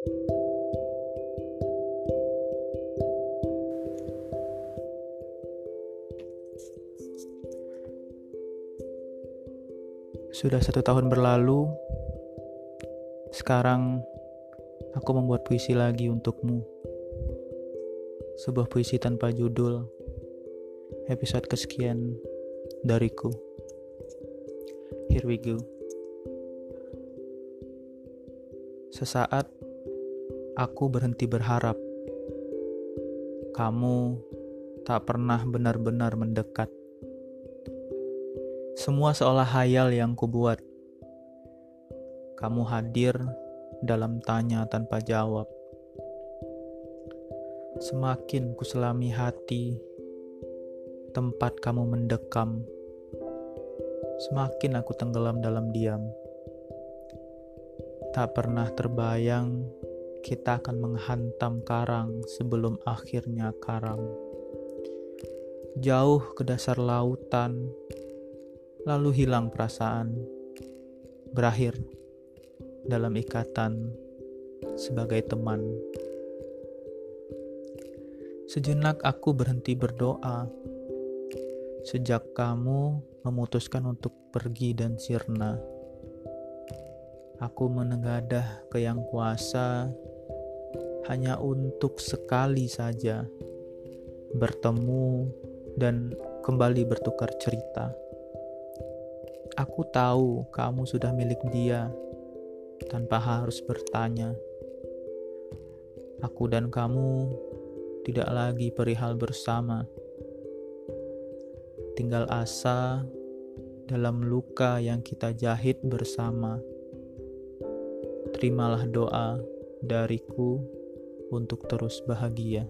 Sudah satu tahun berlalu, sekarang aku membuat puisi lagi untukmu. Sebuah puisi tanpa judul, episode kesekian dariku. Here we go. Sesaat aku berhenti berharap. Kamu tak pernah benar-benar mendekat. Semua seolah hayal yang kubuat. Kamu hadir dalam tanya tanpa jawab. Semakin kuselami hati, tempat kamu mendekam. Semakin aku tenggelam dalam diam. Tak pernah terbayang kita akan menghantam karang sebelum akhirnya karang. Jauh ke dasar lautan, lalu hilang perasaan, berakhir dalam ikatan sebagai teman. Sejenak aku berhenti berdoa sejak kamu memutuskan untuk pergi dan sirna. Aku menengadah ke yang kuasa hanya untuk sekali saja bertemu dan kembali bertukar cerita. Aku tahu kamu sudah milik dia tanpa harus bertanya. Aku dan kamu tidak lagi perihal bersama. Tinggal asa dalam luka yang kita jahit bersama. Terimalah doa dariku untuk terus bahagia.